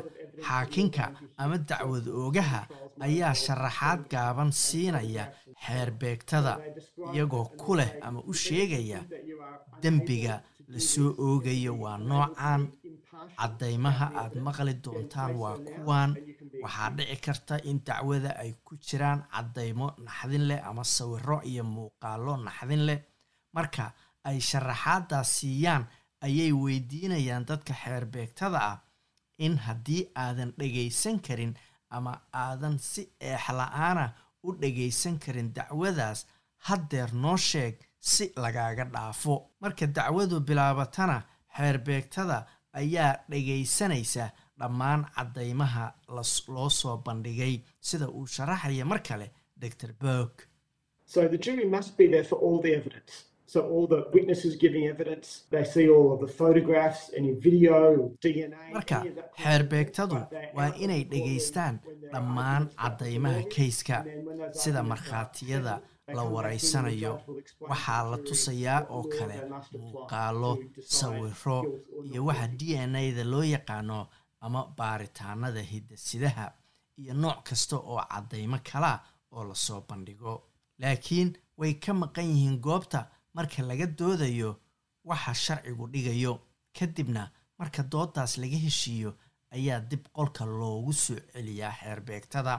xaakinka ama dacwad oogaha ayaa sharaxaad gaaban siinaya xeerbeegtada iyagoo ku leh ama u sheegaya dembiga la soo oogayo waa noocan caddaymaha aad maqli doontaan waa kuwan waxaa dhici karta in dacwada ay ku jiraan caddaymo naxdin leh ama sawiro iyo muuqaallo naxdin leh. Marka ay sharaxaaddaas siiyaan ayay weydiinayaan dadka xeerbeegtada ah in haddii aadan dhagaysan karin ama aadan si eexla-aana u dhagaysan karin dacwadaas haddeer noo sheeg si lagaaga dhaafo. Marka dacwadu bilaabatana xeerbeegtada ayaa dhagaysanaysa dhammaan caddaymaha loo soo bandhigay sida uu sharaxaya mar kale dor berg So the jury must be there for all the evidence. So all the witnesses giving evidence, they see all of the photographs, any video, DNA. marka xeerbeegtadu waa inay dhegaystaan dhammaan caddaymaha kayska sida markhaatiyada la waraysanayo waxaa la tusayaa oo kale muuqaalo sawiro iyo waxa d n a-da loo yaqaano ama baaritaanada hidasidaha iyo nooc kasta oo caddaymo kalaa oo la soo bandhigo. Laakiin way ka maqan yihiin goobta marka laga doodayo waxa sharcigu dhigayo. Kadibna marka doodaas laga heshiiyo ayaa dib qolka loogu soo celiyaa xeerbeegtada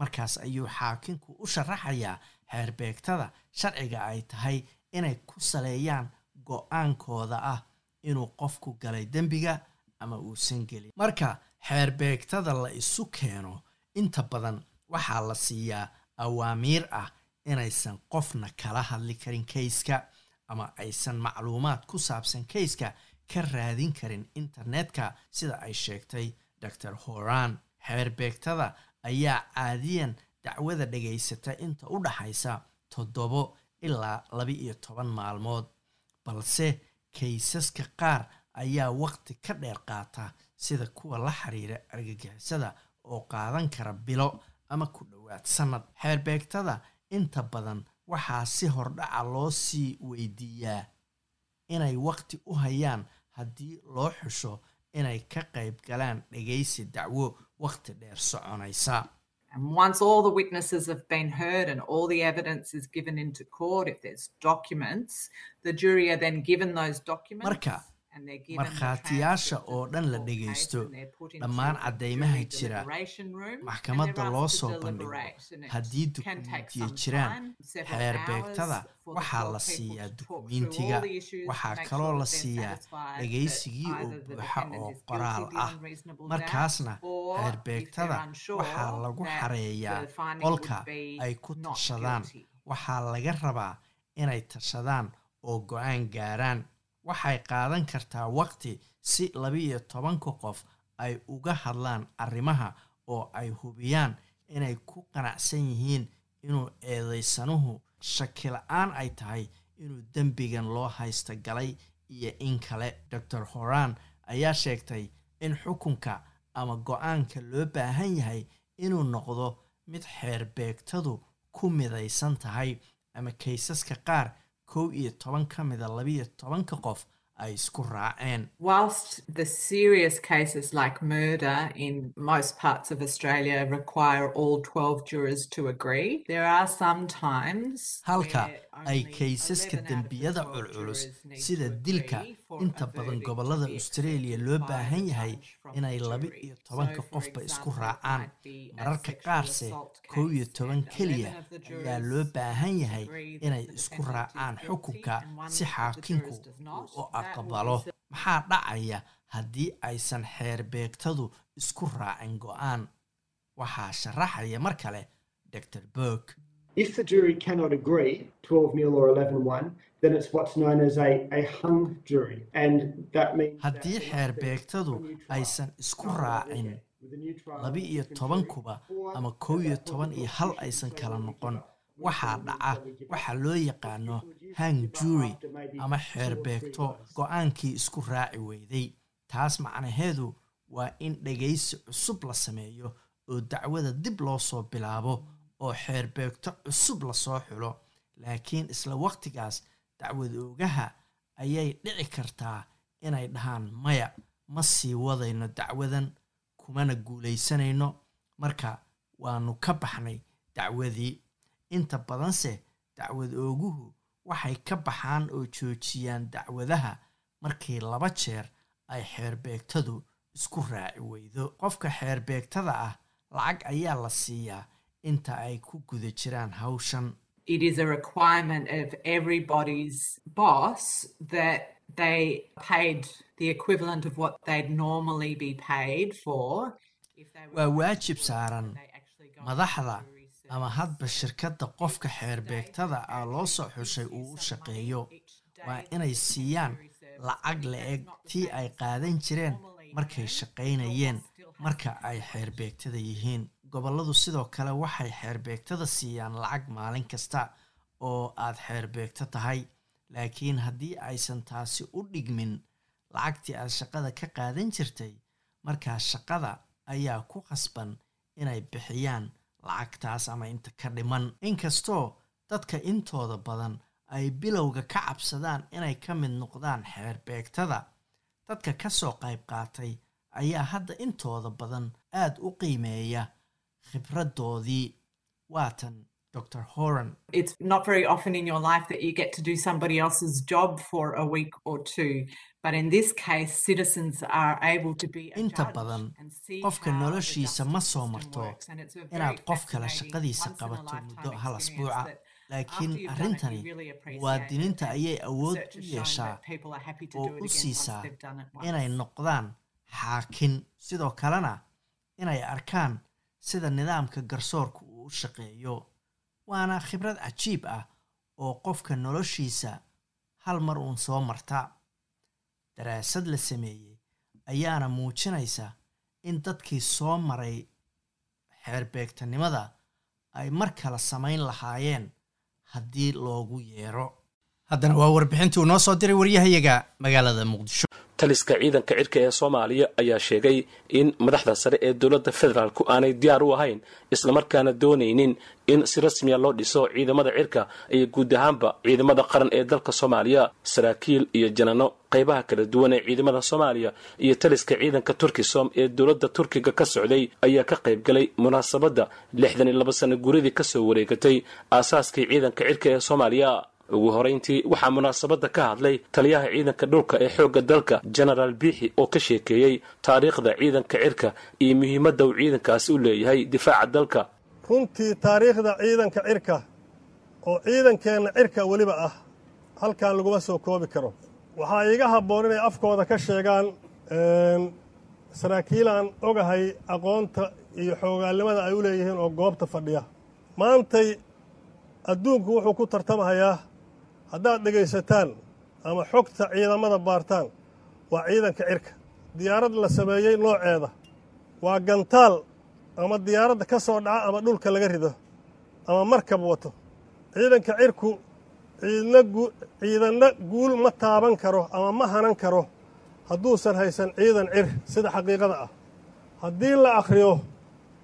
markaas ayuu xaakinku u sharaxayaa xeerbeegtada sharciga ay tahay inay ku saleeyaan go'aankooda ah inuu qofku galay dembiga ama uusan gelin marka xeerbeegtada la isu keeno inta badan waxaa la siiyaa awaamiir ah inaysan qofna kala hadli karin kayska ama aysan macluumaad ku saabsan kayska ka raadin karin internetka sida ay sheegtay dor horan. Xeerbeegtada ayaa caadiyan dacwada dhagaysata inta u dhaxaysa toddobo ilaa laba-iyo toban maalmood balse kaysaska qaar ayaa waqti ka dheer qaata sida kuwa la xiriira argagixisada oo qaadan kara bilo ama ku dhowaad sannad xeerbeegtada inta badan waxaa si hordhaca loo sii weydiiyaa inay waqti u hayaan haddii loo xusho inay ka qayb galaan dhagaysi dacwo waqti dheer soconaysa. Marka markhaatiyaasha oo dhan la dhagaysto dhammaan caddaymaha jira. maxkamadda loo soo bandhigo. haddii dukumiintiya jiraan xeerbeegtada waxaa la siiyaa dukumiintiga. waxaa kaloo la siiyaa dhagaysigii oo buuxa oo qoraal ah. markaasna xeerbeegtada waxaa lagu xareeyaa qolka ay ku tashadaan. waxaa laga rabaa inay tashadaan oo go'aan gaaraan waxay qaadan kartaa waqti si laba-iyo tobanka qof ay uga hadlaan arrimaha oo ay hubiyaan inay ku qanacsan yihiin inuu eedaysanuhu shakila-aan ay tahay inuu dembigan loo haysta galay iyo in kale. Dor horan ayaa sheegtay in xukunka ama go'aanka loo baahan yahay inuu noqdo mid xeerbeegtadu ku midaysan tahay ama kaysaska qaar kow iyo toban ka mida labiiyo tobanka qof ay isku raaceen. Whilst the serious cases like murder in most parts of Australia require all 12 jurors to agree, there are some times halka ay kaysaska dembiyada culculus sida dilka inta badan gobollada australia loo baahan yahay inay laba iyo tobanka qofba isku raacaan mararka qaarse kow iyo toban keliya ayaa loo baahan yahay inay isku raacaan xukunka si xaakinku uu u aqbalo. maxaa dhacaya haddii aysan xeerbeegtadu isku raacin go'aan? Waxaa sharaxaya mar kale dor berg If the jury cannot agree, 12 nil or 11 1, then it's what's known as a, a hung jury. And that means. haddii xeerbeegtadu aysan isku raacin. laba iyo tobankuba ama kow iyo toban iyo hal aysan kala noqon. waxaa dhaca waxa loo yaqaano hang jury ama xeerbeegto go'aankii isku raaci weyday taas macnaheedu waa in dhagaysi cusub la sameeyo oo dacwada dib loo soo bilaabo oo xeerbeegto cusub la soo xulo. Laakiin isla waqtigaas dacwad oogaha ayay dhici kartaa inay dhahaan maya. Ma sii wadayno dacwadan kumana guulaysanayno. Marka waanu ka baxnay dacwadii. Inta badanse dacwad ooguhu waxay ka baxaan oo joojiyaan dacwadaha markii laba jeer ay xeerbeegtadu isku raaci weydo. Qofka xeerbeegtada ah lacag ayaa la siiyaa inta ay ku guda jiraan hawshan it is a requirement of everybody's boss that they paid the equivalent of what they'd normally be paid for. waa waajib saaran madaxda ama hadba shirkadda qofka xeerbeegtada ah loo soo xushay uu u shaqeeyo. waa inay siiyaan lacag la-eg tii ay qaadan jireen markay shaqaynayeen marka ay xeerbeegtada yihiin gobolladu sidoo kale waxay xeerbeegtada siiyaan lacag maalin kasta oo aad xeerbeegto tahay. Laakiin haddii aysan taasi u dhigmin lacagtii aad shaqada ka qaadan jirtay markaa shaqada ayaa ku qasban inay bixiyaan lacagtaas ama inta ka dhiman. Inkastoo dadka intooda badan ay bilowga ka cabsadaan inay ka mid noqdaan xeerbeegtada dadka ka soo qayb qaatay ayaa hadda intooda badan aad u qiimeeya khibradoodii waatan dr horan. It's not very often in your life that you get to do somebody else's job for a week or two. But in this case, citizens are able to be inta badan qofka noloshiisa ma soo marto inaad qof kale shaqadiisa qabato muddo hal asbuuca laakiin arrintani muwaadiniinta ayay awood u yeeshaa oo u siisaa inay noqdaan xaakin sidoo kalena inay arkaan sida nidaamka garsoorka uu u shaqeeyo waana khibrad cajiib ah oo qofka noloshiisa hal mar uun soo marta. Daraasad la sameeyey ayaana muujinaysa in dadkii soo maray xeerbeegtanimada ay mar kale samayn lahaayeen haddii loogu yeero. Haddana waa warbixintii uu noo soo diray waryahayaga magaalada muqdisho taliska ciidanka cirka ee soomaaliya ayaa sheegay in madaxda sare ee dowladda federaalku aanay diyaar u ahayn islamarkaana doonaynin in si rasmiya loo dhiso ciidamada cirka iyo guud ahaanba ciidamada qaran ee dalka soomaaliya saraakiil iyo janano qaybaha kala duwan ee ciidamada soomaaliya iyo taliska ciidanka turkisom ee dowladda turkiga ka socday ayaa ka qayb galay munaasabadda lixdan iyo laba sano guuradii ka soo wareegatay aasaaskii ciidanka cirka ee soomaaliya ugu horeyntii waxaa munaasabadda ka hadlay taliyaha ciidanka dhulka ee xoogga dalka genaraal biixi oo ka sheekeeyey taariikhda ciidanka cirka iyo muhiimadda uu ciidankaasi u leeyahay difaaca dalka. Runtii taariikhda ciidanka cirka oo ciidankeenna cirka weliba ah halkan laguma soo koobi karo. Waxaa iiga habboon inay afkooda ka sheegaan saraakiilaan ogahay aqoonta iyo xoogaalnimada ay u leeyihiin oo goobta fadhiya. Maantay adduunku wuxuu ku tartamahayaa haddaad dhegaysataan ama xogta ciidamada baartaan waa ciidanka cirka. Diyaarad la sameeyey nooceeda waa gantaal ama diyaaradda ka soo dhaca ama dhulka laga rido ama markab wato. Ciidanka cirku ciidanna guul ma taaban karo ama ma hanan karo hadduusan haysan ciidan cir sida xaqiiqada ah. Haddii la akhriyo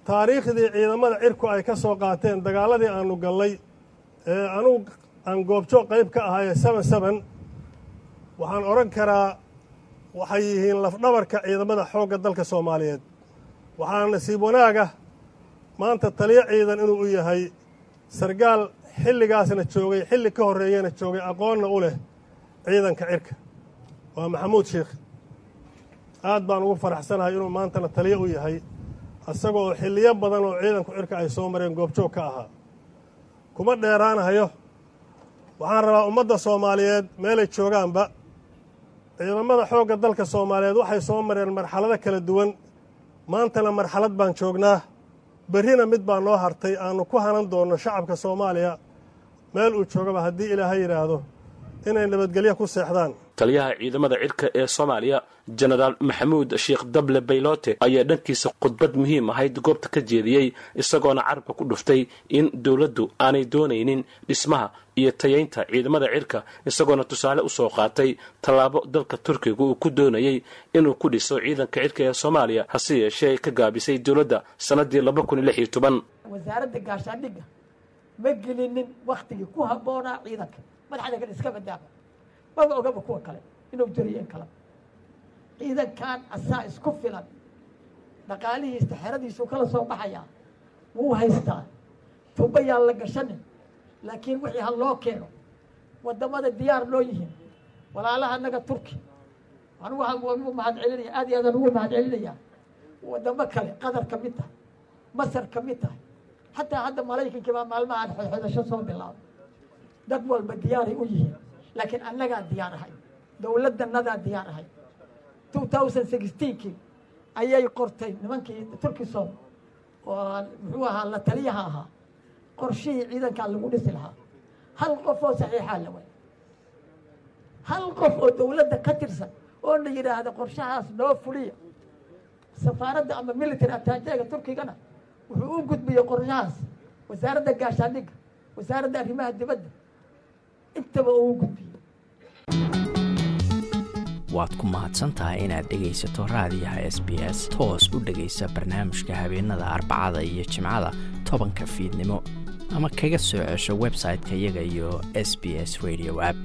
taariikhdii ciidamada cirku ay ka soo qaateen dagaaladii aannu gallay ee anugu aan goobjoog qayb ka ahaye seben seben waxaan odhan karaa waxay yihiin lafdhabarka ciidamada xoogga dalka soomaaliyeed. Waxaana nasiib wanaaga maanta taliyo ciidan inuu u yahay sargaal xilligaasna joogay xilli ka horreeyana joogay aqoonna u leh ciidanka cirka. Waa maxamuud sheikh. Aad baan ugu faraxsanahay inuu maantana taliyo u yahay isagoo xilliyo badan oo ciidanku cirka ay soo mareen goobjoog ka ahaa. Kuma dheeraanahayo waxaan rabaa ummadda soomaaliyeed meelay joogaanba ciidamada xoogga dalka soomaaliyeed waxay soo mareen marxalado kala duwan. Maantana marxalad baan joognaa berrina mid baa noo hartay aannu ku hanan doonno shacabka soomaaliya meel uu joogaba haddii ilaahay yidhaahdo inay nabadgelyo ku seexdaan. Taliyaha ciidamada cirka ee soomaaliya jenaraal maxamuud sheekh dable baylote ayaa dhankiisa khudbad muhiim ahayd goobta ka jeediyey isagoona carabka ku dhuftay in dowladdu aanay doonaynin dhismaha iyo tayaynta ciidamada cirka isagoona tusaale u soo qaatay tallaabo dalka turkiga uu ku doonayey inuu ku dhiso ciidanka cirka ee soomaaliya hase yeeshee ay ka gaabisay dowladda toban. Wasaaradda gaashaandhigga ma gelinin wakhtigii ku habboonaa ciidanka. Madaxda kale iska badaaba maba ogaba kuwa kale inuu jariyeen kala ciidankan asaa isku filan. Dhaqaalihiista xeradiisuu kala soo baxayaa wuu haystaa. Tuba yaan la gashanin laakiin wixii ha loo keeno waddamada diyaar noo yihiin. Walaalaha annaga turki. Anugu waan ugu mahad celinaya aad iyo aadaan ugu mahad celinayaa. Waddamo kale qatar ka mid tahay. Masar ka mid tahay. Xataa hadda maraykankii baa maalmahaan xodxodasho soo bilaabay. Dad walba diyaaray u yihiin. Laakiin annagaa diyaar ahay. Dowladdannadaa diyaar ahay two thousand sixteenkii ayay qortay nimankii turkisom oo muxuu ahaa la taliyaha ahaa. Qorshihii ciidankaa lagu dhisi lahaa. Hal qof oo saxiixaa la waaya hal qof oo dowladda ka tirsan oo la yidhaahda qorshahaas noo fuliya safaaradda ama military ataajeega turkigana wuxuu u gudbiyey qorshahaas. Wasaaradda gaashaandhigga wasaaradda arrimaha dibadda intaba uu gudbiyey waad ku mahadsan tahay inaad dhegaysato raadiyaha s b s. Toos u dhegaysa barnaamijka habeenada arbacada iyo jimcada tobanka fiidnimo. Ama kaga soo cesho website-ka iyaga iyo s b s radio app.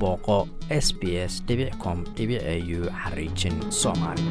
Booqo s b s com au xariijin soomaali